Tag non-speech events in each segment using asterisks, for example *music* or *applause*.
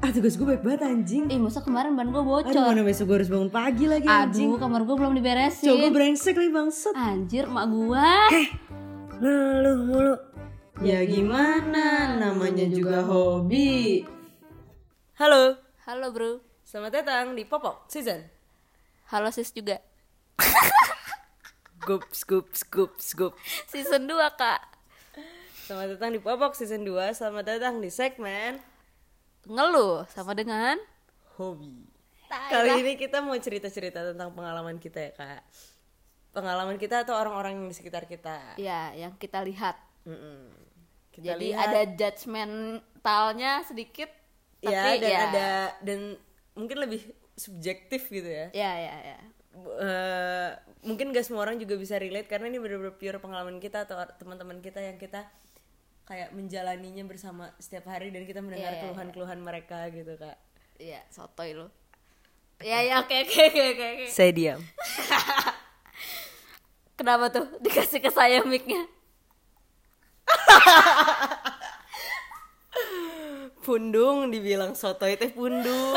Ah tugas gue baik banget anjing. Ih masa kemarin ban gue Aduh bocor mana besok gue harus bangun pagi lagi anjing. Aduh kamar gue belum diberesin Coba gue brengsek lagi bangsat. Anjir mak gua Ngeluh mulu. Ya gimana namanya juga hobi. Halo, Halo bro selamat datang di Popok Season. Halo sis juga *laughs* Scoop, scoop, scoop, scoop. Season 2 kak Selamat datang di Popok Season 2. Selamat datang di segmen Ngeluh sama dengan hobi. Kali ini kita mau cerita-cerita tentang pengalaman kita ya kak. Pengalaman kita atau orang-orang yang di sekitar kita. Ya yang kita lihat Mm-mm. Kita Jadi lihat. ada judgmentalnya sedikit Tapi ya dan ya ada dan mungkin lebih subjektif gitu ya. Ya ya ya eh, mungkin gak semua orang juga bisa relate karena ini benar-benar pure pengalaman kita atau teman-teman kita yang kita kayak menjalaninya bersama setiap hari dan kita mendengar Iya, iya, keluhan-keluhan mereka gitu kak. Iya sotoy lu Ya ya oke oke oke oke oke. Saya diam. *laughs* Kenapa tuh dikasih ke saya mic-nya *laughs* Pundung dibilang sotoy teh pundung.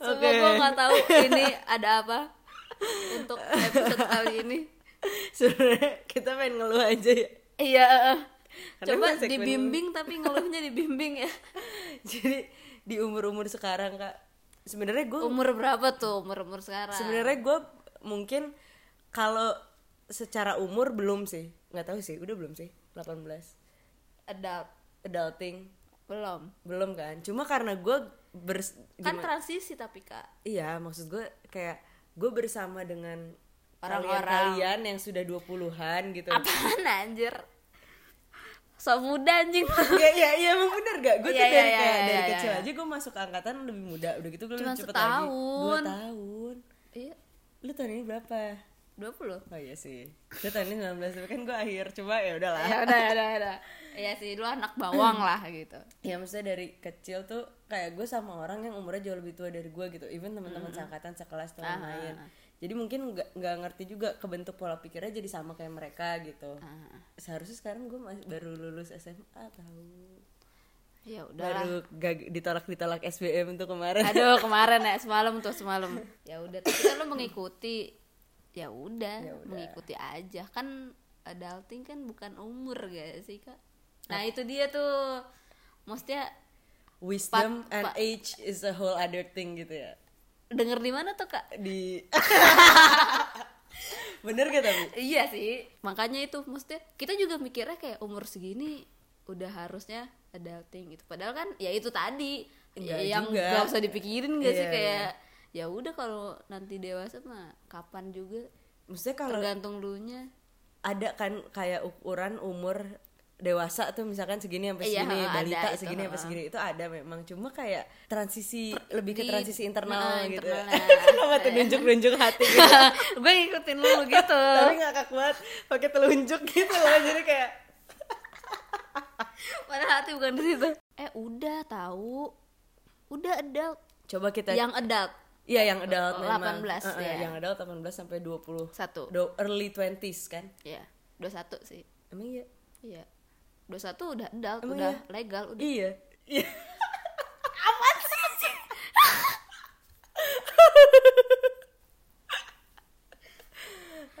Sumpah gue gak tahu ini *laughs* ada apa Untuk episode kali ini *laughs* Sebenarnya kita pengen ngeluh aja ya. Iya. Karena Coba dibimbing tapi ngeluhnya dibimbing ya. *laughs* Jadi di umur-umur sekarang kak, sebenarnya gue Umur berapa tuh umur-umur sekarang? Sebenarnya gue mungkin kalau secara umur belum sih, nggak tahu sih, udah belum sih? 18 Adult adulting. Belum. Belum kan? Cuma karena gue bers Kan gimana- transisi tapi kak. Iya maksud gue kayak gue bersama dengan Orang-orang. kalian-kalian yang sudah 20-an gitu. Apaan anjir So muda anjing *laughs* Iya iya iya emang bener gak? Gue tuh Iya, dari iya, kayak iya, dari iya, kecil iya. aja gue masuk angkatan lebih muda. Udah gitu gue lebih cepet lagi. Dua setahun. tahun. Iya Lu tahun ini berapa? 20 Oh iya sih. Lu tahun ini 19 tapi kan gue akhir. Coba ya udahlah. Ya udah ya *laughs* udah ya udah Iya sih lu anak bawang *clears throat* lah gitu Ya maksudnya dari kecil tuh kayak gue sama orang yang umurnya jauh lebih tua dari gue gitu. Even teman-teman seangkatan sekelas atau Ah, lain. Jadi mungkin nggak ngerti juga kebentuk pola pikirnya jadi sama kayak mereka gitu. Ah. Seharusnya sekarang gue masih baru lulus SMA tahu. Ya udah Baru gag- ditolak-ditolak SBM tuh kemarin. Aduh *laughs* kemarin ya semalam tuh semalam. Ya udah tapi kan lo mengikuti. Ya udah mengikuti aja kan adulting kan bukan umur gak sih kak. Nah itu dia tuh maksudnya Wisdom Pat- and age is a whole other thing gitu ya. Denger di mana tuh kak? Di *laughs* Bener gak tapi? Iya sih makanya itu maksudnya kita juga mikirnya kayak umur segini udah harusnya adulting gitu. Padahal kan ya itu tadi Enggak yang juga. gak usah dipikirin gak sih Iya, kayak ya udah kalau nanti dewasa mah kapan juga Maksudnya kalau tergantung dulunya ada kan kayak ukuran umur dewasa tuh misalkan segini sampai Iya, segini, ada balita itu, segini sampai segini itu ada memang. Cuma kayak transisi lebih ke transisi internal nah, gitu. internalnya. *laughs* Kenapa tuh nunjuk-nunjuk hati *laughs* gitu. gue ngikutin lu gitu *laughs* Tapi ngakak banget pakai telunjuk gitu loh. Jadi kayak padahal hati bukan di situ eh udah tahu udah adult coba kita yang adult Iya yang adult memang. 18, Heeh, ya. Yang adult 18 sampai 20. satu Do- early 20s kan? ya dua satu sih Emang iya? iya dua satu udah adult Emang udah iya? legal udah Iya. Iya. *laughs*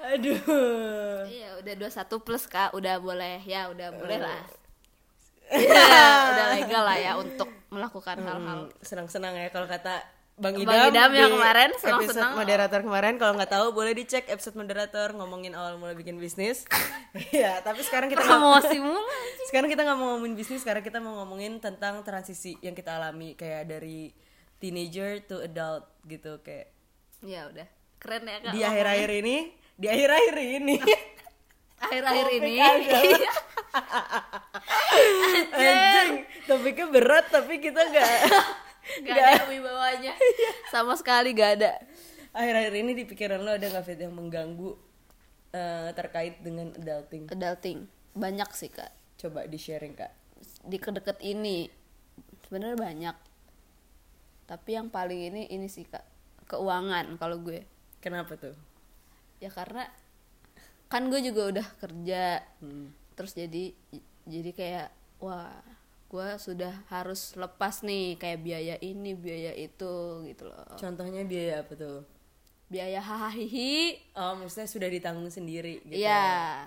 *laughs* Aduh. iya udah dua satu plus kak udah boleh ya udah boleh Eh. lah *laughs* Iya, udah legal lah ya untuk melakukan hal-hal Senang-senang ya kalau kata Bang Idam, Bang Idam yang kemarin episode senang-senang. moderator kemarin kalau nggak tahu boleh dicek episode moderator ngomongin awal mulai bikin bisnis. *laughs* Iya, tapi sekarang kita promosi *laughs* mulu sekarang kita nggak mau ngomongin bisnis, sekarang kita mau ngomongin tentang transisi yang kita alami kayak dari teenager to adult gitu kayak ya udah keren ya kak di akhir-akhir ini, di akhir-akhir ini. *laughs* akhir-akhir ini adalah- Anjing, topiknya berat tapi kita nggak gak ada wibawanya. *laughs* Sama sekali gak ada. Akhir-akhir ini di pikiran lo ada nggak fit yang mengganggu eh, terkait dengan adulting? Adulting. Banyak sih kak. Coba di sharing kak. Di kedeket ini sebenarnya banyak. Tapi yang paling ini ini sih kak. Keuangan kalau gue. Kenapa tuh? Ya karena kan gue juga udah kerja. Hmm. terus jadi jadi kayak wah gue sudah harus lepas nih kayak biaya ini biaya itu gitu loh. Contohnya biaya apa tuh? Biaya hahaha. Oh maksudnya sudah ditanggung sendiri gitu iya.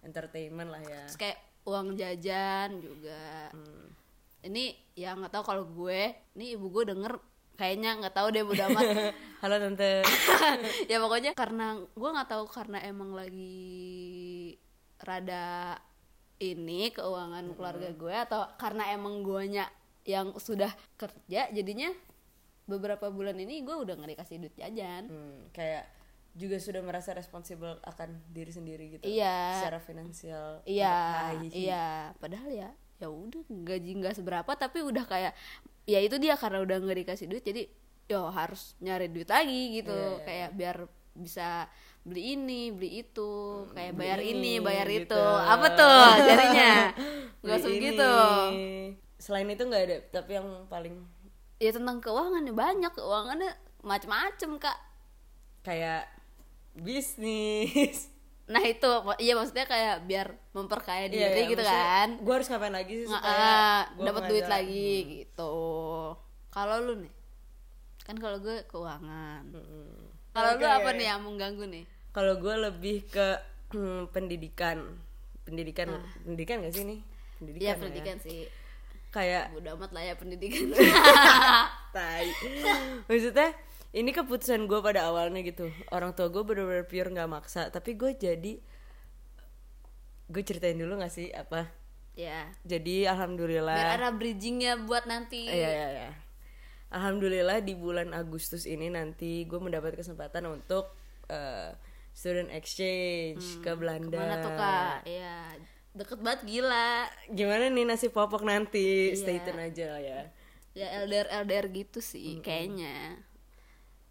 entertainment lah ya. Terus kayak uang jajan juga. Hmm. ini ya nggak tahu kalau gue ini ibu gue denger kayaknya nggak tahu deh udah amat. *laughs* Halo tante. *laughs* Ya pokoknya karena gue nggak tahu karena emang lagi rada ini keuangan keluarga gue atau karena emang guanya yang sudah kerja jadinya beberapa bulan ini gue udah nggak dikasih duit jajan. Hmm, kayak juga sudah merasa responsibel akan diri sendiri gitu Iya. secara finansial iya Hai. iya. Padahal ya ya udah gaji nggak seberapa tapi udah kayak ya itu dia karena udah nggak dikasih duit jadi yo harus nyari duit lagi gitu. Iya, iya, kayak biar bisa beli ini beli itu kayak beli bayar ini, ini, bayar gitu. itu apa tuh *laughs* jadinya nggak segitu ini. selain itu nggak ada tapi yang paling ya tentang keuangan ya banyak keuangannya. Macem-macem kak. Kayak bisnis. *laughs* Nah itu. Iya maksudnya kayak biar memperkaya diri Iya, iya, gitu maksudnya kan. gue harus ngapain lagi sih supaya dapat duit lagi gitu. Kalau lu nih? Kan kalau gue keuangan. Hmm. kalau lu apa nih yang mengganggu nih kalau gue lebih ke hmm, pendidikan. Pendidikan pendidikan gak sih nih pendidikan Iya lah pendidikan sih. Ya. kayak udah amat lah ya pendidikan. *laughs* Tai. Maksudnya ini keputusan gue pada awalnya gitu. Orang tua gue bener-bener pure nggak maksa. Tapi gue jadi gue ceritain dulu gak sih apa? Ya jadi alhamdulillah. Biar ada bridgingnya buat nanti. Iya iya iya. Alhamdulillah di bulan Agustus ini nanti gue mendapat kesempatan untuk eh, student exchange ke Belanda. mana tuh kak ya deket banget gila Gimana nih nasib popok nanti? Stay Iya. tune aja lah ya. ya LDR LDR gitu sih kayaknya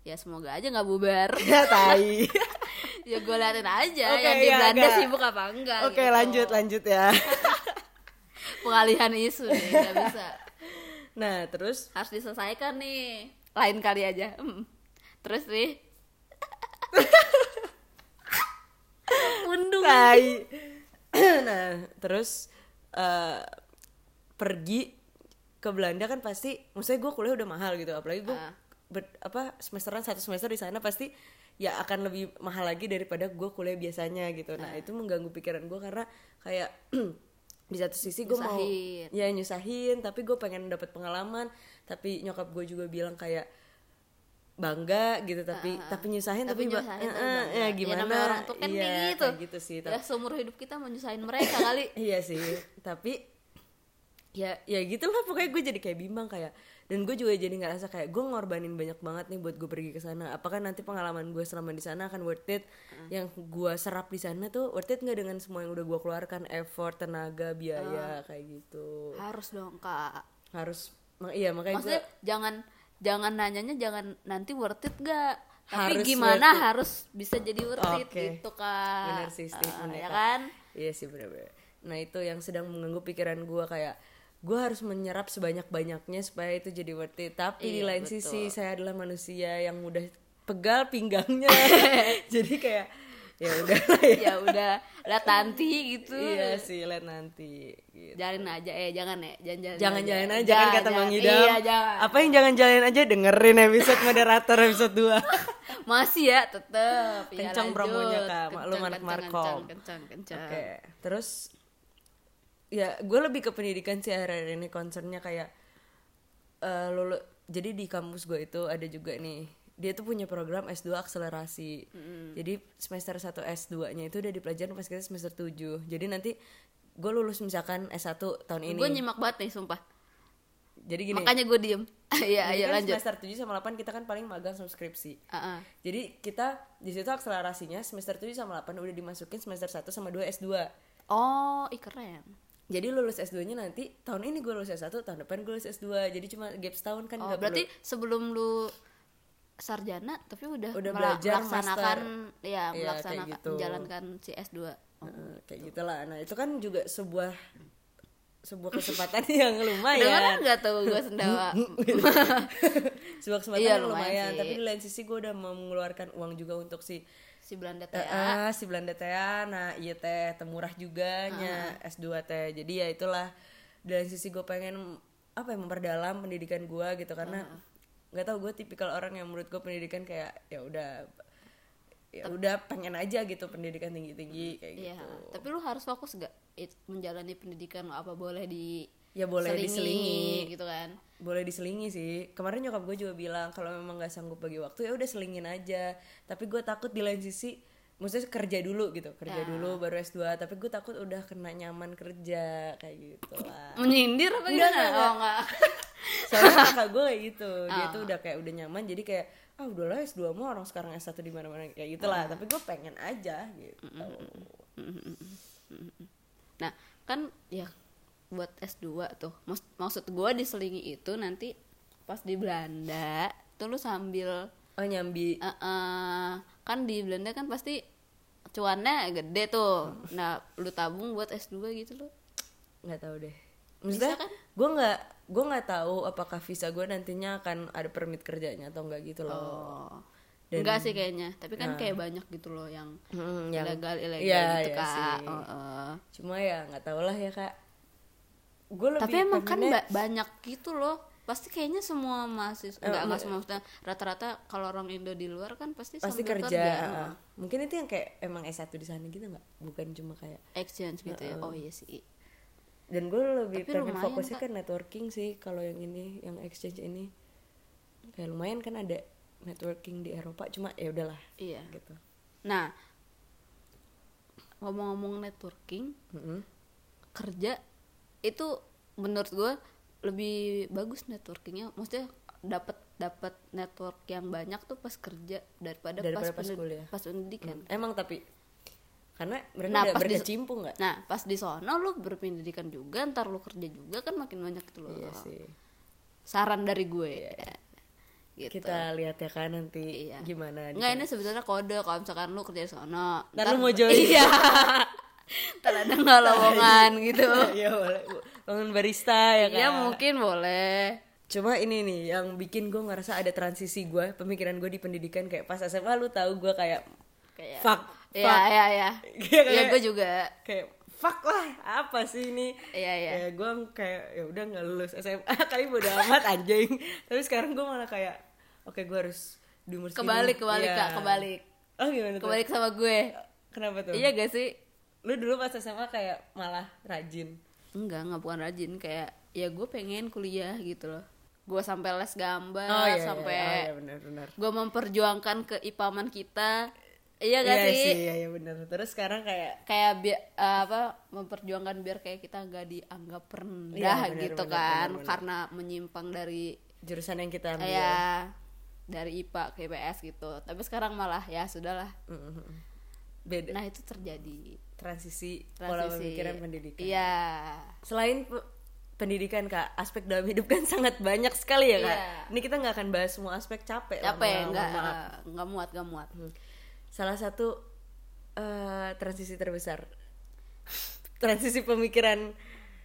ya semoga aja nggak bubar *laughs* Ya tai. *laughs* ya gue liatin aja Oke, yang di iya, Belanda agak- sibuk apa enggak Oke gitu. lanjut lanjut ya. *laughs* pengalihan isu nih nggak bisa Nah terus harus diselesaikan nih lain kali aja Hmm. terus nih undung tai. *clears throat* nah terus eh, pergi ke Belanda kan pasti, maksudnya gue kuliah udah mahal gitu, apalagi gue Ah. ber- apa semesteran satu semester di sana pasti ya akan lebih mahal lagi daripada gue kuliah biasanya gitu. Ah. Nah itu mengganggu pikiran gue karena kayak *clears throat* di satu sisi gue mau ya nyusahin, tapi gue pengen dapat pengalaman, tapi nyokap gue juga bilang kayak bangga gitu tapi tapi nyusahin Ah, tapi tapi, nyusahin tapi bangga. ya Ya, gimana? namanya orang tua kan kayak gitu. kayak gitu sih ya seumur hidup kita mau nyusahin mereka kali. *laughs* Iya sih tapi ya ya gitulah pokoknya gue jadi kayak bimbang kayak dan gue juga jadi ngerasa kayak gue ngorbanin banyak banget nih buat gue pergi ke sana. Apakah nanti pengalaman gue selama di sana akan worth it? Yang gue serap di sana tuh worth it nggak dengan semua yang udah gue keluarkan? Effort tenaga biaya kayak gitu. Harus dong kak. Harus mak- iya makanya gue maksudnya jangan jangan nanyanya jangan nanti worth it gak tapi Harus gimana worth it. harus bisa jadi worth it Oke. gitu kak? Bener sih statementnya ya kan? Iya sih bener-bener nah itu yang sedang mengganggu pikiran gue kayak gue harus menyerap sebanyak banyaknya supaya itu jadi worth it. Tapi di Iya, lain betul. sisi saya adalah manusia yang mudah pegal pinggangnya. *laughs* Jadi kayak ya udah ya. Ya udah lihat nanti gitu. Iya sih lihat nanti gitu. jalin aja eh jangan ya jangan jalan jangan jalan aja kan kata Bang Idam. Iya jangan. Apa yang jangan jalan aja dengerin episode moderator episode 2 *laughs* masih ya tetep. Ya, Kencang lanjut. promonya, Kak. Maklum anak Markom. kencang kencang Oke, terus ya gue lebih ke pendidikan sih akhir-akhir ini concernnya kayak eh lulu jadi di kampus gue itu ada juga nih dia tuh punya program S2 akselerasi. Jadi semester 1 S2-nya itu udah dipelajarin pas kita semester 7. Jadi nanti gue lulus misalkan S1 tahun ini. gue nyimak banget nih sumpah Jadi gini. makanya gue diem *laughs* iya ayo kan lanjut semester 7 sama 8 kita kan paling magang subskripsi. Ah, ah. Jadi kita di situ akselerasinya semester 7 sama 8 udah dimasukin semester 1 sama 2 S2. oh ih keren Jadi lulus S2-nya nanti tahun ini gue lulus S1, tahun depan gue lulus S2. Jadi cuma gap setahun kan oh berarti sebelum lu sarjana tapi udah, Udah belajar, melaksanakan ya Iya, kayak melaksanakan gitu. menjalankan si S2 perlu Eh, kayak gitulah. Nah, itu kan juga sebuah sebuah kesempatan *laughs* yang Dengar lumayan. nggak tuh gue sendawa? *laughs* Sebuah kesempatan Iya, yang lumayan lumayan, sih. tapi di lain sisi gue udah mau mengeluarkan uang juga untuk si si Belanda eh, teh ah, si Belanda teh nah iya teh temurah juga nya S2 teh. Jadi ya itulah. Di lain sisi gue pengen apa ya memperdalam pendidikan gue gitu. Karena nggak tahu gue tipikal orang yang menurut gue pendidikan kayak ya udah ya udah pengen aja gitu pendidikan tinggi tinggi kayak Iya, gitu. Tapi lu harus fokus gak it- menjalani pendidikan apa boleh di ya boleh selingi, diselingi. gitu kan? Boleh diselingi sih. Kemarin nyokap gue juga bilang kalau memang nggak sanggup bagi waktu ya udah selingin aja. Tapi gue takut di lain sisi maksudnya kerja dulu gitu kerja Ya. dulu baru S2 tapi gue takut udah kena nyaman kerja kayak gitu lah. menyindir apa Enggak, gimana? enggak, oh enggak. soalnya *laughs* kakak gue kayak gitu dia Ah. tuh udah kayak udah nyaman jadi kayak ah udahlah S2 mau orang sekarang S1 di mana mana kayak gitulah Ah. tapi gue pengen aja gitu. Nah kan ya buat S2 tuh Maksud, gue diselingi itu nanti pas di Belanda tuh lu sambil oh nyambi. Eh, eh, kan di Belanda kan pasti cuannya gede tuh. Nah lu tabung buat S2 gitu loh. Nggak tahu deh. Maksudnya kan? gue nggak gue nggak tahu apakah visa gue nantinya akan ada permit kerjanya atau enggak gitu loh. Oh. Dan- enggak sih kayaknya. Tapi kan kayak banyak gitu loh yang Hmm, yang- ilegal ilegal Iya, gitu iya kak. sih. Oh, oh. cuma ya nggak tahu lah ya kak. Gue lebih tapi emang kan ba- banyak gitu loh pasti kayaknya semua mahasiswa enggak enggak semua maksudnya rata-rata kalau orang Indo di luar kan pasti pasti kerja, kerja, ah. mungkin itu yang kayak emang S1 di sana gitu nggak? Bukan cuma kayak exchange gitu ya? oh iya sih. Dan gue lebih Tapi pengen fokusnya ke networking sih kalau yang ini yang exchange ini. Kayak lumayan kan ada networking di Eropa cuma ya udahlah iya. gitu. Nah ngomong-ngomong networking Mm-mm. kerja itu menurut gue lebih bagus networkingnya. Maksudnya dapat dapat network yang banyak tuh pas kerja daripada, Daripada pas kuliah. pas pendidikan. Emang tapi karena mereka Nah, udah pas berkecimpung nggak? nah pas di sono lu berpendidikan juga ntar lu kerja juga kan makin banyak gitu loh iya sih. Saran dari gue. Gitu. Kita lihat ya kan nanti Iya. gimana di Enggak ini sebetulnya kode kalau misalkan lu kerja di sono. Ntar lu mau join. *laughs* Iya. Ntar ada nggak lowongan *laughs* gitu. Iya boleh bangun barista ya kan? Ya mungkin boleh. Cuma ini nih yang bikin gue ngerasa ada transisi gue pemikiran gue di pendidikan kayak pas SMA lu tahu gue kayak Kayak fuck Iya fuck. iya iya. *laughs* Kayak- Iya kayak- gue juga. kayak fuck lah apa sih ini? Iya iya. Kayak gue kayak ya udah nggak lulus SMA *laughs* kali bodo amat anjing. Tapi sekarang gue malah kayak oke gue harus di umur segini. Kebalik kebalik Iya. kak kebalik. Oh gimana tuh? Kebalik sama gue. Kenapa tuh? Iya gak sih? lu dulu pas SMA kayak malah rajin Enggak, enggak bukan rajin kayak ya gue pengen kuliah gitu loh. Gue sampai les gambar, oh iya sampai iya, oh, iya benar benar gue memperjuangkan keipaman kita. Iya gak iya sih? sih iya, iya benar terus sekarang kayak Kayak biar apa memperjuangkan biar kayak kita nggak dianggap rendah Iya, benar, gitu benar, kan benar, benar. karena menyimpang dari jurusan yang kita ambil ya dari IPA ke IPS gitu. Tapi sekarang malah ya sudahlah. Mm-mm. beda Nah, itu terjadi transisi, pola transisi. pemikiran pendidikan Iya. selain pe- pendidikan kak aspek dalam hidup kan *laughs* sangat banyak sekali ya kak Iya. ini kita nggak akan bahas semua aspek capek Capek enggak maaf. enggak muat, enggak muat. Hmm. salah satu eh, transisi terbesar transisi pemikiran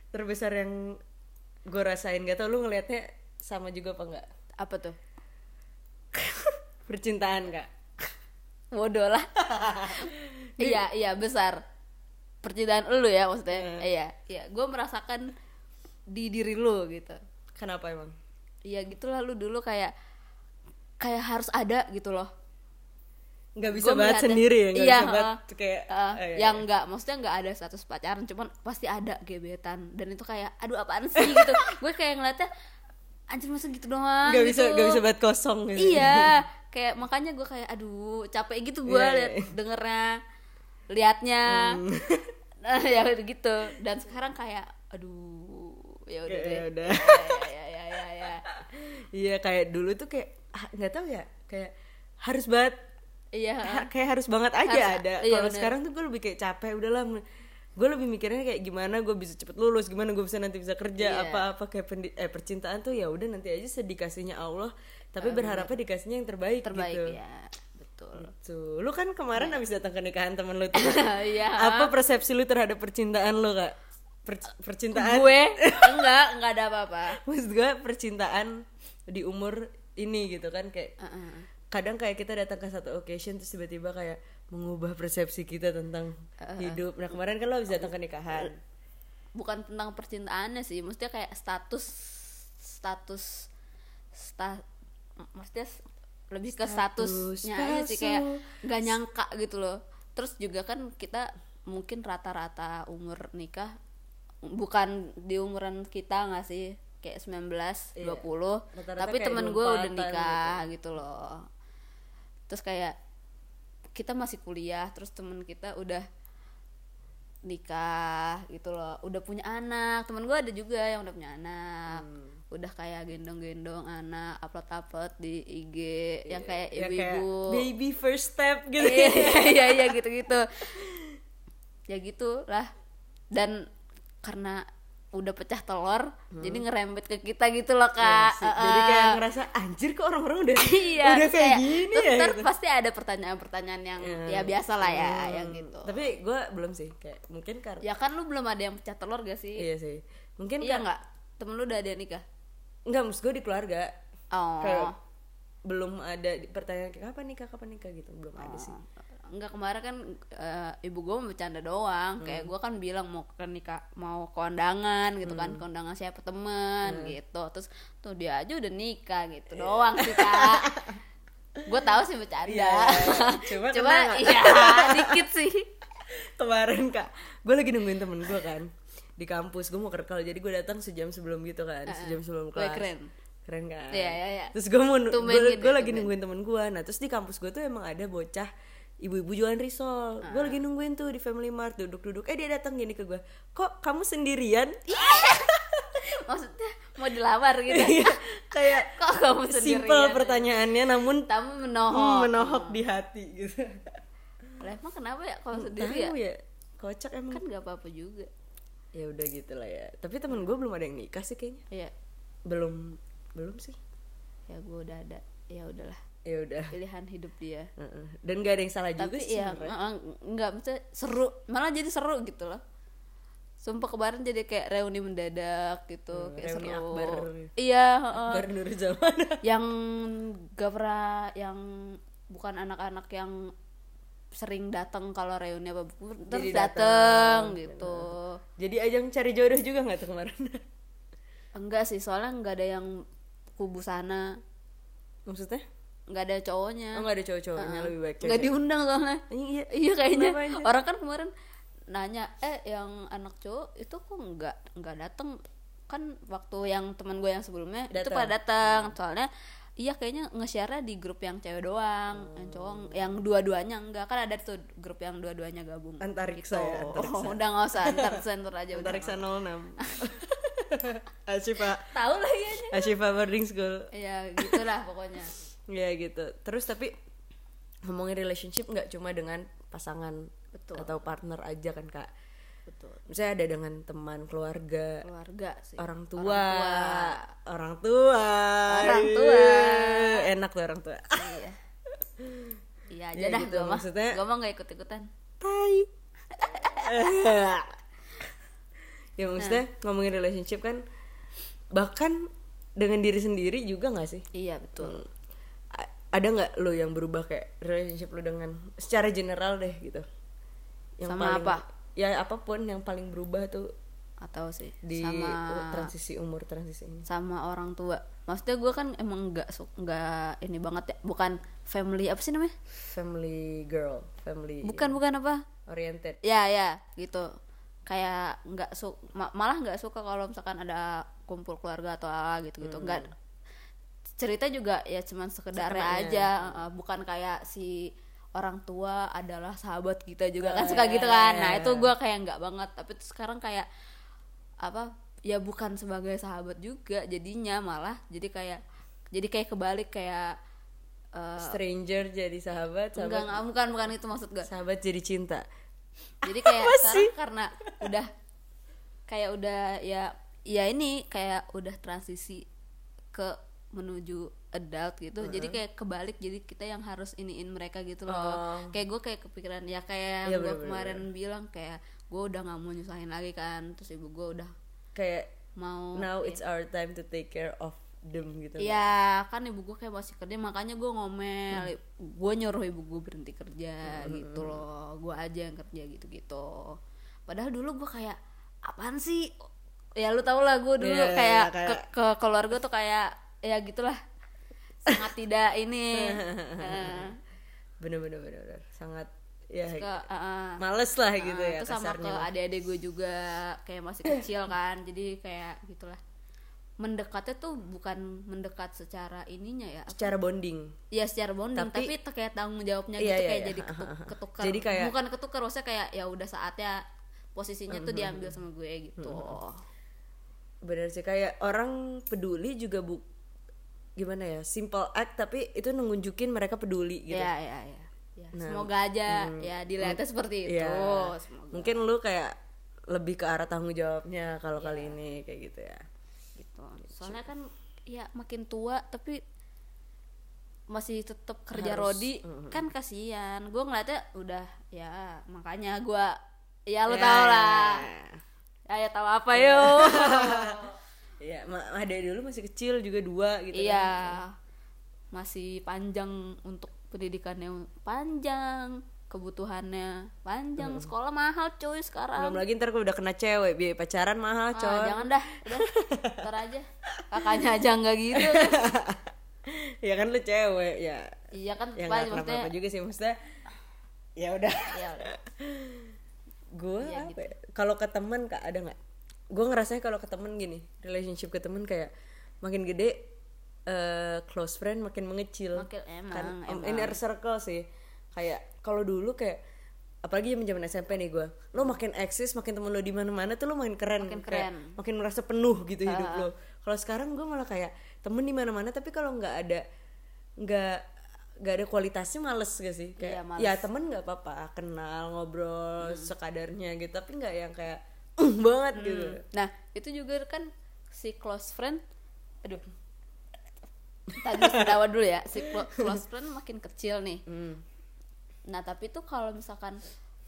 terbesar yang gue rasain gak tau lu ngelihatnya sama juga apa enggak Apa tuh? *laughs* percintaan kak bodoh lah *laughs* iya iya besar percintaan lu ya maksudnya. Iya iya. Gue merasakan di diri lu gitu. Kenapa emang? Iya gitulah lu dulu kayak kayak harus ada gitu loh. Nggak bisa Gua banget sendiri ya nggak iya, bisa banget heeh. kayak Eh, eh, iya, yang iya. enggak maksudnya nggak ada status pacaran cuman pasti ada gebetan. Dan itu kayak aduh apaan sih? gitu. *laughs* Gue kayak ngeliatnya anjir masa gitu doang nggak gitu. bisa nggak bisa banget kosong gitu. Iya. *laughs* Kayak makanya gue kayak aduh capek gitu gue Iya, liat iya. dengernya liatnya. Hmm. nah *laughs* ya gitu. Dan sekarang kayak aduh ya udah deh. ya udah. *laughs* ya ya ya ya, ya. iya kayak dulu tuh kayak ah, nggak tahu ya kayak harus banget. Iya. Ha- kayak harus banget aja Harus- ada. iya, kalau sekarang tuh gue lebih kayak capek udahlah gue lebih mikirnya kayak gimana gue bisa cepet lulus gimana gue bisa nanti bisa kerja Iya. apa-apa kayak pendi- eh, percintaan tuh ya udah nanti aja sedikasihnya Allah tapi berharapnya dikasihnya yang terbaik, terbaik gitu. ya Tuh, lu kan kemarin abis datang ke nikahan temen lu tuh. *laughs* Iya. Apa persepsi lu terhadap percintaan lu kak? Per- percintaan. Gue? *laughs* Enggak enggak ada apa-apa. Maksud gue percintaan di umur ini gitu kan kayak Heeh. kadang kayak kita datang ke satu occasion terus tiba-tiba kayak mengubah persepsi kita tentang hidup. Nah kemarin kan lo habis datang ke nikahan. bukan tentang percintaannya sih maksudnya kayak status status sta maksudnya lebih ke Status statusnya aja sih kayak nggak nyangka gitu loh. Terus juga kan kita mungkin rata-rata umur nikah bukan di umuran kita nggak sih kayak 19 Iya. 20 Rata-rata tapi kayak temen gue udah 24-an nikah gitu. loh. Terus kayak kita masih kuliah terus temen kita udah nikah gitu loh. Udah punya anak temen gue ada juga yang udah punya anak. Hmm. Udah kayak gendong-gendong anak upload-upload di IG yang kayak Ya, kayak ibu-ibu. baby first step gitu. Iya iya iya gitu-gitu. Ya gitu lah dan karena udah pecah telur jadi ngerembet ke kita gitu loh Hmm. Kak sih. Eh, jadi kayak ngerasa anjir kok orang-orang udah *laughs* iya udah terus kayak, gini ya? ntar gitu. pasti ada pertanyaan-pertanyaan yang ya biasa lah ya yang gitu. Tapi gue belum sih kayak mungkin karena ya kan lu belum ada yang pecah telur gak sih? Iya sih. Mungkin iya nggak? Temen lu udah ada nikah nggak maksud gue di keluarga. Oh. Kayak belum ada pertanyaan kayak kapan nikah kapan nikah? gitu. Belum ada sih. Enggak kemarin kan eh, ibu gue bercanda doang. Hmm. kayak gue kan bilang mau ke nikah mau kondangan gitu kan. Hmm. kondangan siapa temen gitu. Terus tuh dia aja udah nikah gitu Iya. doang sih kak. *laughs* Gue tahu sih bercanda. Iya, cuma cuma kena nggak? iya *laughs* dikit sih. Kemarin kak gue lagi nungguin temen gue kan di kampus. Gue mau kerkal jadi gue datang sejam sebelum gitu kan sejam sebelum kelas. keren. keren kan? Iya, iya, iya. terus gue mau gue gitu, gue lagi nungguin temen gue nah terus di kampus gue tuh emang ada bocah ibu-ibu jualan risol. Gue lagi nungguin tuh di Family Mart duduk-duduk. Eh dia datang gini ke gue kok kamu sendirian? *laughs* Maksudnya mau dilamar gitu? Iya, kayak *laughs* kok kamu sendirian? simple pertanyaannya namun tamu hmm, menohok. menohok di hati gitu. Lah emang kenapa ya kalau sendiri ya? ya kocak emang. Kan nggak apa-apa juga ya udah gitu lah ya. Tapi temen gue belum ada yang nikah sih kayaknya. Ya belum belum sih. Ya gue udah ada. Ya udahlah. Ya udah. Pilihan hidup dia. Heeh. dan gak ada yang salah juga tapi sih ya uh, nggak maksudnya seru. Malah jadi seru gitu loh. Sumpah kemarin jadi kayak reuni mendadak gitu kayak reuni seru. Akbar. iya. Akbar Nur Zaman. *laughs* Yang gak pernah yang bukan anak-anak yang sering datang kalau reuni apa terus datang, gitu. jadi ajang cari jodoh juga nggak tuh kemarin? *laughs* Enggak sih soalnya nggak ada yang kubu sana. Maksudnya? Nggak ada cowoknya. Oh nggak ada cowok-cowoknya lebih baik nggak diundang soalnya. Iya iya. *laughs* Kayaknya. Kenapa anjir? orang kan kemarin nanya eh yang anak cowok itu kok nggak nggak datang kan waktu yang teman gue yang sebelumnya itu Datang. pada datang soalnya iya kayaknya nge-share di grup yang cewek doang yang cowok yang dua-duanya enggak. Kan ada tuh grup yang dua-duanya gabung. Antariksa ya oh, antariksa udah nggak usah antar center aja udah antariksa 06 *laughs* Ashifa. Tahu lah ya Ashifa boarding school. Ya gitulah pokoknya. Ya gitu. Terus tapi ngomongin relationship nggak cuma dengan pasangan Betul. atau partner aja kan kak betul. Misalnya ada dengan teman keluarga keluarga sih. orang tua orang tua. Orang tua. Iya. enak tuh orang tua. Iya. Iya *laughs* aja Ya dah gitu, gue mah. maksudnya- gue mah nggak ikut ikutan tai. *laughs* Ya maksudnya ngomongin relationship kan bahkan dengan diri sendiri juga nggak sih? Iya betul. A- ada nggak lo yang berubah kayak relationship lo dengan secara general deh gitu? Sama paling- apa? Ya apa pun yang paling berubah tuh atau sih di sama transisi umur transisi ini. sama orang tua. Maksudnya gue kan emang nggak nggak ini banget ya bukan family apa sih namanya? Family girl family bukan bukan apa? oriented. Ya ya gitu. Kayak nggak su ma- malah nggak suka kalau misalkan ada kumpul keluarga atau apa gitu gitu nggak cerita juga ya cuman sekedar Sekenanya. aja bukan kayak si orang tua adalah sahabat kita juga kan suka ya, gitu ya, kan. ya, nah itu gue kayak nggak banget. Tapi tuh sekarang kayak apa ya bukan sebagai sahabat juga jadinya malah jadi kayak jadi kayak kebalik kayak uh, stranger jadi sahabat enggak sahabat enggak bukan bukan itu maksud gue sahabat jadi cinta. Jadi kayak *laughs* sekarang karena udah kayak udah ya ya ini kayak udah transisi ke menuju adult gitu. Jadi kayak kebalik jadi kita yang harus iniin mereka gitu loh. Oh. kayak gue kayak kepikiran ya kayak Iya, gue kemarin bilang kayak gue udah nggak mau nyusahin lagi kan. Terus ibu gue udah kayak mau now it's our time to take care of them gitu Iya kan ibu gue kayak masih kerja makanya gue ngomel. Gue nyuruh ibu gue berhenti kerja gitu loh. Gue aja yang kerja gitu gitu padahal dulu gue kayak apaan sih? Ya lu tau lah gue dulu Iya, kayak, kayak- ke, ke keluarga tuh kayak ya gitulah. Sangat tidak ini. *laughs* Eh, bener bener bener, bener. sangat ya ke uh, uh, males lah gitu ya itu sama ke adik-adik gue juga kayak masih kecil kan. Jadi kayak gitulah. Mendekatnya tuh bukan mendekat secara ininya ya apa? secara bonding. Ya secara bonding Tapi- tapi, kayak tanggung jawabnya Iya, gitu iya, kayak iya. jadi ketuk, ketukar *laughs* Jadi kayak- bukan ketukar maksudnya kayak ya udah saatnya posisinya tuh diambil sama gue gitu. Bener sih kayak orang peduli juga bu gimana ya simple act tapi itu nunjukin mereka peduli gitu. Ya ya ya Ya, Nah, semoga aja ya dilihatnya seperti itu Iya. semoga. Mungkin lu kayak lebih ke arah tanggung jawabnya kalau kali ini kayak gitu ya. Gitu. Soalnya kan ya makin tua tapi masih tetap kerja Harus, rodi kan kasihan. Gue ngeliatnya udah ya makanya gue ya lu Ya. tau lah. Ya, ya tahu apa yo *laughs* Iya, ada dulu masih kecil juga dua gitu iya kan. masih panjang untuk pendidikannya panjang kebutuhannya panjang sekolah mahal cuy sekarang Belum lagi ntar kalau udah kena cewek, biaya pacaran mahal, Ah, coy. jangan dah udah ntar aja kakaknya aja nggak gitu *laughs* ya kan lu cewek, ya. iya kan Ya nggak maksudnya kenapa-napa juga sih maksudnya. Ya udah. ya udah. *laughs* gue Iya, apa ya? kalau ke temen kak ada nggak gue ngerasanya kalau ke temen gini relationship ke temen kayak makin gede eh close friend makin mengecil. Makin- emang, kan emang. inner circle sih. Kayak kalau dulu kayak apalagi zaman zaman SMP nih gue lo makin eksis makin temen lo di mana mana tuh lo makin keren. Makin kayak keren. makin merasa penuh gitu hidup lo. kalau sekarang gue malah kayak temen di mana mana tapi kalau nggak ada nggak nggak ada kualitasnya males gak sih? Kayak Iya, males. ya temen nggak apa-apa kenal ngobrol sekadarnya gitu tapi nggak yang kayak "Uh, banget gitu Nah, itu juga kan si close friend aduh. Tadi *laughs* tawa dulu ya, si clo- close friend makin kecil nih. Hmm. Nah, tapi tuh kalau misalkan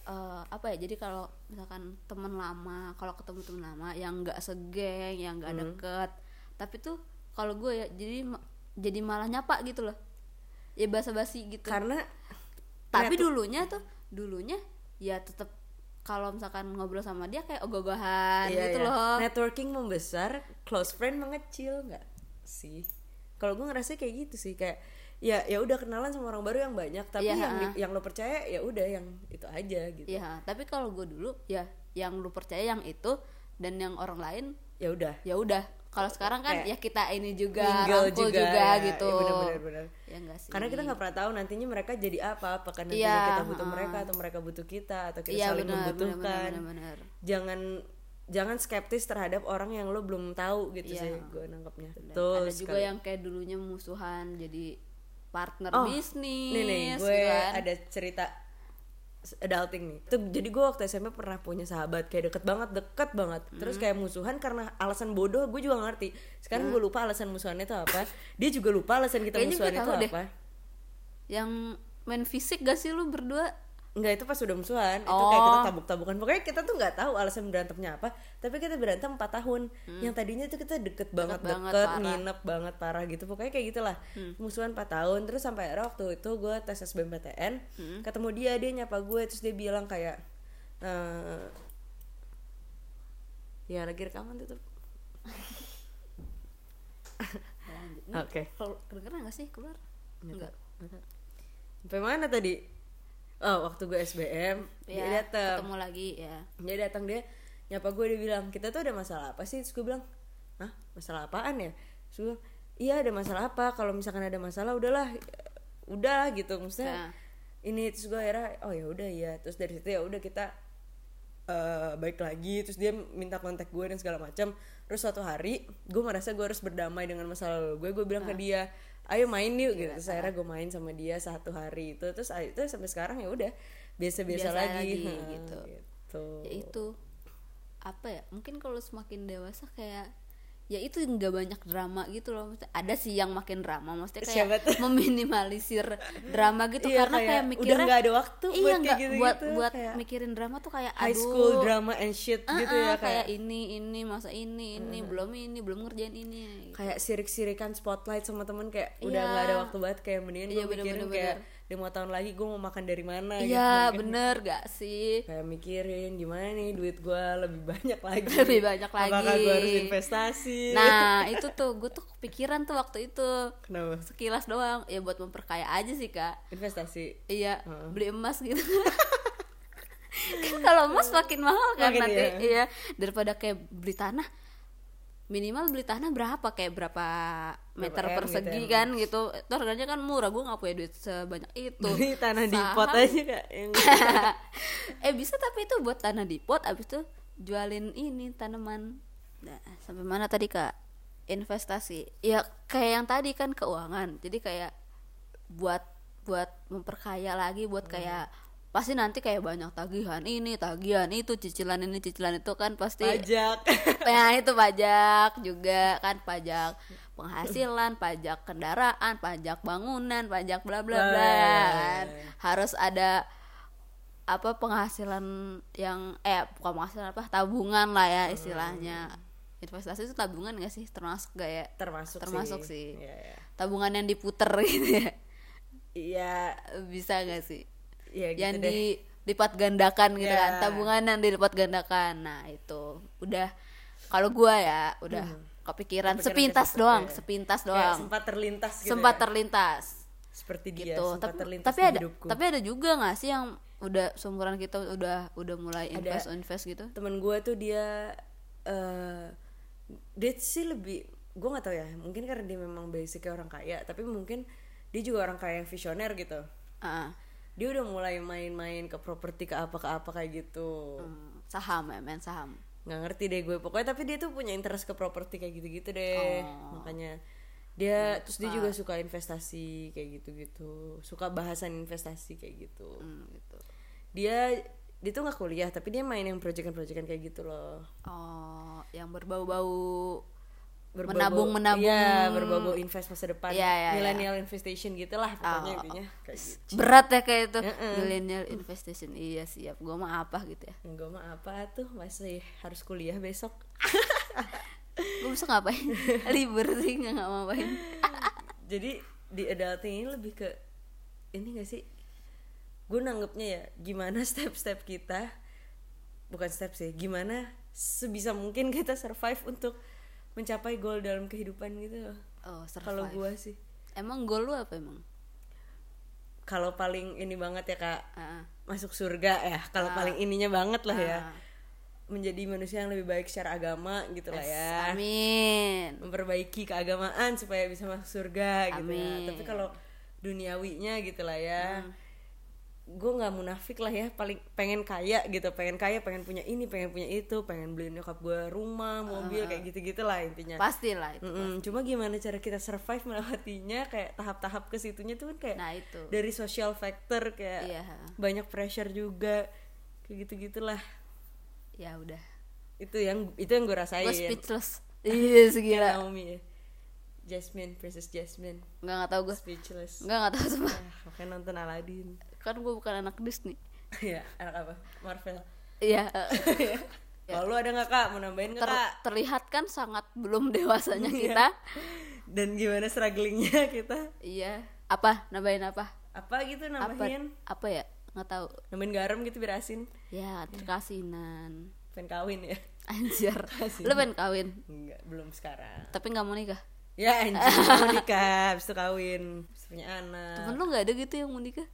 eh, apa ya? Jadi kalau misalkan teman lama, kalau ketemu teman lama yang nggak segeng, yang nggak deket, tapi tuh kalau gue ya jadi jadi malah nyapa gitu loh. Ya basa-basi gitu. karena tapi dulunya tuh dulunya ya tetap kalau misalkan ngobrol sama dia kayak ogah-ogahan iya, gitu iya. loh. Networking membesar close friend mengecil nggak sih? Kalau gue ngerasa kayak gitu sih kayak ya ya udah kenalan sama orang baru yang banyak tapi Iya, yang yang lo percaya ya udah yang itu aja gitu. Ya tapi kalau gue dulu ya yang lu percaya yang itu dan yang orang lain ya udah. ya udah kalau sekarang kan Kayak ya kita ini juga rangkul juga, ya. gitu Iya, bener, bener, bener. ya enggak sih karena kita nggak pernah tahu nantinya mereka jadi apa apakah nantinya Iya, kita butuh ha. mereka atau mereka butuh kita atau kita iya saling benar membutuhkan benar benar jangan jangan skeptis terhadap orang yang lo belum tahu gitu Iya. sih gue nangkepnya betul ada juga sekali. yang kayak dulunya musuhan jadi partner Oh, bisnis nih nih gitu gue kan. ada cerita adulting nih. Tuh jadi gue waktu SMP pernah punya sahabat kayak deket banget deket banget. Terus kayak musuhan karena alasan bodoh gue juga ngerti. Sekarang gue lupa alasan musuhannya itu apa. Dia juga lupa alasan kita Kayaknya musuhan itu deh. apa. Yang main fisik gak sih lu berdua Enggak itu pas udah musuhan itu Oh. kayak kita tabuk-tabukan pokoknya kita tuh nggak tahu alasan berantemnya apa tapi kita berantem 4 tahun yang tadinya tuh kita deket banget deket, Hmm. banget, parah. Hmm. nginep banget parah gitu pokoknya kayak gitulah musuhan 4 tahun terus sampai akhirnya waktu itu gue tes SBMPTN Hmm. ketemu dia dia nyapa gue terus dia bilang kayak eh ya lagi rekaman tutup. Nih, Oke. kalau kedengeran gak sih keluar enggak sampai mana tadi oh waktu gue SBM dia ya datang ketemu lagi ya. Dia datang dia nyapa gue dia bilang kita tuh ada masalah apa sih? Terus gue bilang hah? Masalah apaan ya? Terus gue bilang iya ada masalah apa? Kalau misalkan ada masalah udahlah udah gitu. Maksudnya Nah. ini terus gue akhirnya oh ya udah ya terus dari situ ya udah kita eh baik lagi. Terus dia minta kontak gue dan segala macam. Terus suatu hari gue merasa gue harus berdamai dengan masa lalu gue gue bilang ke dia ayo main yuk gitu terus akhirnya gue main sama dia satu hari itu terus itu sampai sekarang ya udah biasa-biasa Biasa lagi, lagi, gitu. gitu. ya itu apa ya mungkin kalau semakin dewasa kayak ya itu nggak banyak drama gitu loh. Maksudnya ada sih yang makin drama maksudnya Siapa kayak meminimalisir drama gitu. Iya, karena kayak kayak, udah mikirnya nggak ada waktu iya buat nggak gitu-gitu, buat buat kayak mikirin drama tuh kayak high aduh. school drama and shit ah, gitu ah, ya kayak kayak ini ini masa ini ini belum ini belum ngerjain ini kayak sirik-sirikan spotlight sama temen kayak udah Iya. nggak ada waktu banget kayak mendingan Iya, gue bener, mikirin bener, kayak lima tahun lagi gue mau makan dari mana iya gitu. *laughs* bener gak sih? Kayak mikirin gimana nih duit gue lebih banyak *laughs* lagi? Lebih banyak lagi. apakah gue harus investasi? Nah *laughs* itu tuh gue tuh kepikiran tuh waktu itu. Kenapa? Sekilas doang. Ya buat memperkaya aja sih kak. Investasi? Iya beli emas gitu. Kan kalau emas makin mahal kan Makin nanti. iya. iya daripada kayak beli tanah minimal beli tanah berapa? Kayak berapa meter M gitu persegi ya. kan gitu. Itu harganya kan murah gue nggak punya duit sebanyak itu. Beli tanah di pot aja kak. Yang *laughs* eh bisa tapi itu buat tanah di pot abis itu jualin ini tanaman. Nah sampai mana tadi kak? Investasi. Ya kayak yang tadi kan keuangan. Jadi kayak buat buat memperkaya lagi buat kayak pasti nanti kayak banyak tagihan ini tagihan itu cicilan ini cicilan itu kan pasti pajak. *laughs* Nah itu pajak juga kan pajak penghasilan pajak kendaraan pajak bangunan pajak bla bla bla kan. Harus ada apa penghasilan yang eh bukan penghasilan apa tabungan lah ya istilahnya. Investasi itu tabungan gak sih? Termasuk gak ya? Termasuk Termasuk sih, sih. Iya, iya. tabungan yang diputer *laughs* gitu ya. Iya. Bisa gak sih iya gitu yang deh. dilipat gandakan gitu Ya. kan tabungan yang dilipat gandakan nah itu udah kalau gua ya udah kepikiran, Kepikiran sepintas ke situ, doang ya. sepintas doang sempat terlintas gitu sempat ya. terlintas seperti dia gitu sempat tapi terlintas tapi di ada hidupku. tapi ada juga nggak sih yang udah seumuran kita udah udah mulai Ada. invest invest gitu temen gue tuh dia eh dia sih lebih gue nggak tahu ya mungkin karena dia memang basicnya orang kaya tapi mungkin dia juga orang kaya yang visioner gitu Ah, dia udah mulai main-main ke properti ke apa ke apa kayak gitu. Hmm, saham ya main saham. Nggak ngerti deh gue. Pokoknya tapi dia tuh punya interest ke properti kayak gitu-gitu deh. Oh. makanya dia terus dia juga suka investasi kayak gitu-gitu. Suka bahasan investasi kayak gitu. Hmm, gitu. Dia dia tuh nggak kuliah tapi dia main yang proyekan-proyekan kayak gitu loh. Oh yang berbau-bau Berbau- Menabung-menabung. iya berbau invest masa depan. Iya, iya. millennial investation gitu lah pokoknya Oh. intinya. kayak gitu. Berat ya kayak itu. Mm-mm. millennial investation. Iya siap. Gue mah apa gitu ya? Gue mah apa tuh? Masih harus kuliah besok. *laughs* Gue bisa ngapain? *laughs* Libur sih nggak ngapain. *laughs* Jadi di adulting ini lebih ke ini gak sih? Gue nanggepnya ya gimana step-step kita bukan step sih gimana sebisa mungkin kita survive untuk mencapai goal dalam kehidupan gitu loh. Oh kalau gue sih. Emang goal lu apa emang? Kalau paling ini banget ya kak. Ah, masuk surga ya kalau paling ininya banget lah ya. Ah. menjadi manusia yang lebih baik secara agama gitu lah ya. Amin. Memperbaiki keagamaan supaya bisa masuk surga gitu ya. Amin. tapi kalau duniawinya gitu lah ya gue nggak munafik lah ya paling pengen kaya gitu pengen kaya pengen punya ini pengen punya itu pengen beliin nyokap gue rumah mobil kayak gitu gitulah intinya. Pastilah itu Mm-mm. cuma gimana cara kita survive melewatinya kayak tahap-tahap ke situnya tuh kan kayak nah itu. dari social factor kayak iya. banyak pressure juga kayak gitu gitulah ya udah. Itu yang itu yang gue rasain. Gue speechless. *laughs* Iya segila. Naomi ya. Jasmine versus Jasmine. Nggak nggak tahu gue speechless. Nggak nggak tahu semua Ah, makanya nonton Aladdin kan gue bukan anak Disney. Ya anak apa? Marvel. Iya *laughs* kalau lu ada nggak kak? Mau nambahin nggak ter- kak? terlihat kan sangat belum dewasanya kita. *laughs* Dan gimana strugglingnya kita? Iya. Apa? Nambahin apa? Apa gitu apa nambahin? apa ya? Nggak tahu. Nambahin garam gitu biar asin. Ya terkasinan. Pengen kawin ya? Anjir. *laughs* Lu pengen kawin? Enggak belum sekarang. Tapi nggak mau nikah? Ya anjir mau nikah. Habis itu kawin. Habis punya anak. Temen lu nggak ada gitu yang mau nikah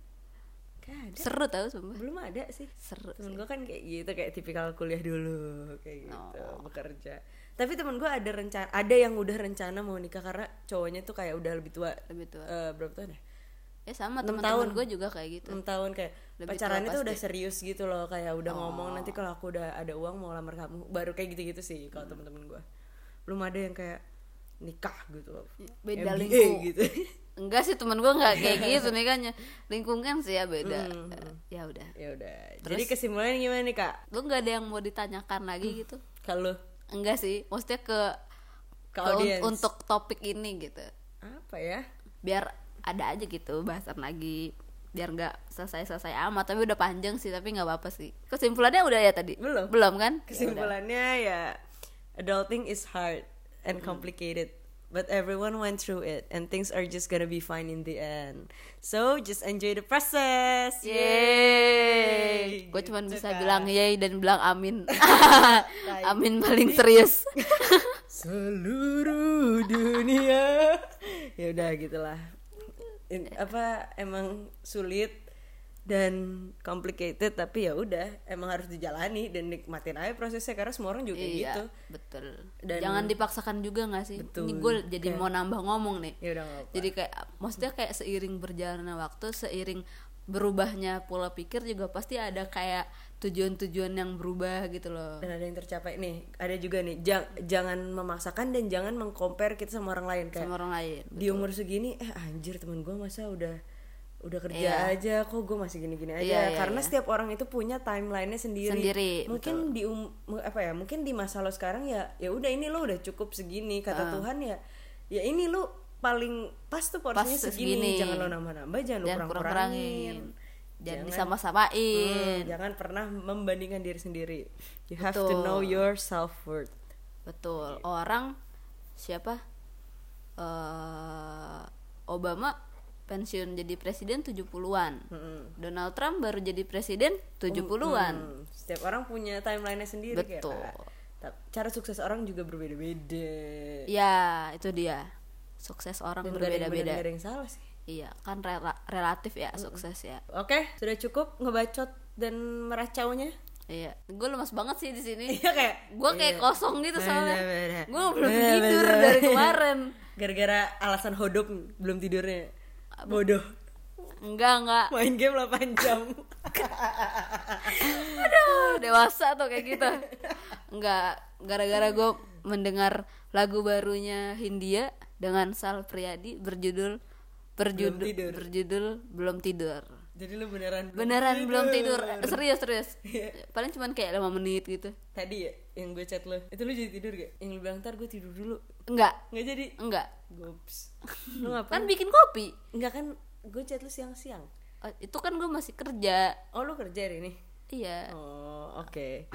Gak ada. Seru tau sumpah. Belum ada sih. Seru temen gue kan kayak gitu kayak tipikal kuliah dulu kayak gitu Oh. bekerja. Tapi temen gue ada rencana ada yang udah rencana mau nikah karena cowoknya tuh kayak udah lebih tua lebih tua. Eh, berapa tahun ya? Ya sama teman-teman tahun. gue juga kayak gitu. 6 tahun kayak Lebih pacarannya tuh udah. Oh. serius gitu loh kayak udah ngomong nanti kalau aku udah ada uang mau lamar kamu baru kayak gitu-gitu sih kalau Hmm. temen-temen gue belum ada yang kayak nikah gitu loh. Beda MBA lingkung gitu *laughs* enggak sih temen gue nggak kayak *laughs* gitu nikahnya lingkungan sih ya beda. Hmm. ya udah. Ya udah. Jadi kesimpulannya gimana nih kak? Lu nggak ada yang mau ditanyakan lagi gitu? Kalau enggak sih maksudnya ke ke ke un- untuk topik ini gitu. Apa ya? Biar ada aja gitu bahasan lagi. Biar nggak selesai-selesai amat. Tapi udah panjang sih tapi nggak apa-apa sih. Kesimpulannya udah ya tadi? Belum. belum kan? Ya kesimpulannya ya adulting is hard and complicated but everyone went through it and things are just gonna be fine in the end so just enjoy the process Yeay. Gue cuman Gitu bisa kan. bilang yay dan bilang amin. *laughs* amin paling serius. *laughs* seluruh dunia ya udah gitulah In- apa emang sulit dan complicated tapi ya udah emang harus dijalani dan nikmatin aja prosesnya karena semua orang juga kayak iya, gitu betul. Dan- Jangan dipaksakan juga gak sih? Betul. Ini gue jadi mau nambah ngomong nih. ya udah nggak apa Jadi kayak maksudnya kayak seiring berjalannya waktu, seiring berubahnya pola pikir juga pasti ada kayak tujuan-tujuan yang berubah gitu loh. dan ada yang tercapai nih ada juga nih jang- jangan memaksakan dan jangan mengcompare kita sama orang lain kayak Sama orang lain. di umur segini eh anjir temen gue masa udah udah kerja Iya. aja kok gue masih gini-gini aja Iya, iya, karena iya. setiap orang itu punya timelinenya sendiri, Sendiri, mungkin di um, apa ya mungkin di masa lo sekarang ya ya udah ini lo udah cukup segini kata Ah. Tuhan ya ya ini lo paling pas tuh porsinya Pas segini. segini. jangan lo nambah-nambah jangan lo Jangan kurang-kurangin kurang-kurangin. Jangan Jangan- disama-samain. Hmm, jangan pernah membandingkan diri sendiri you have to Betul. know your self worth Betul. Orang siapa? eh Obama pensiun jadi presiden 70-an. Donald Trump baru jadi presiden 70-an. Hmm, setiap orang punya timelinenya sendiri kayak, Betul. "Ah, ta- cara sukses orang juga berbeda-beda Ya, itu dia. Sukses orang berbeda-beda. ada yang salah sih Iya, kan rela- relatif ya sukses ya. oke sudah cukup ngebacot dan meracaunya Iya, gue lemas banget sih di sini. iya kayak Gue kayak iya. kosong gitu soalnya. Gue belum tidur dari kemarin. *laughs* gara-gara alasan hodok belum tidurnya bodoh Enggak, enggak. main game 8 jam *laughs* Aduh, dewasa tuh kayak gitu. Enggak, gara-gara gue mendengar lagu barunya Hindia dengan Sal Priadi berjudul berjudul tidur. berjudul belum tidur. Jadi lu beneran belum Beneran belum tidur. tidur. Serius, serius. Iya. Paling cuman kayak 5 menit gitu. tadi ya yang gue chat lo itu lu jadi tidur gak yang lu bilang ntar gue tidur dulu Enggak, nggak jadi enggak. gops lu ngapain Kan bikin kopi. Enggak kan gue chat lu siang-siang Oh, itu kan gue masih kerja. oh lu kerja hari ini Iya. oh oke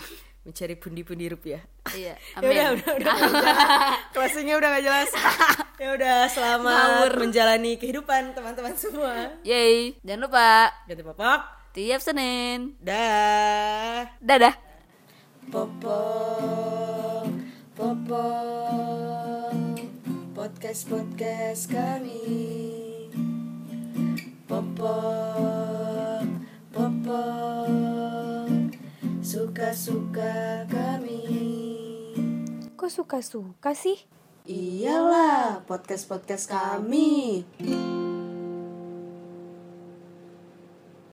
mencari pundi-pundi rupiah Iya. *laughs* ya Amin. udah udah udah *laughs* nggak jelas. closingnya udah gak jelas *laughs* ya udah selamat menjalani kehidupan teman-teman semua Yeay, jangan lupa ganti popok tiap Senin. dah Dadah. popok popok podcast podcast kami popok popok suka suka kami Kok suka-suka sih? Iyalah, podcast-podcast kami.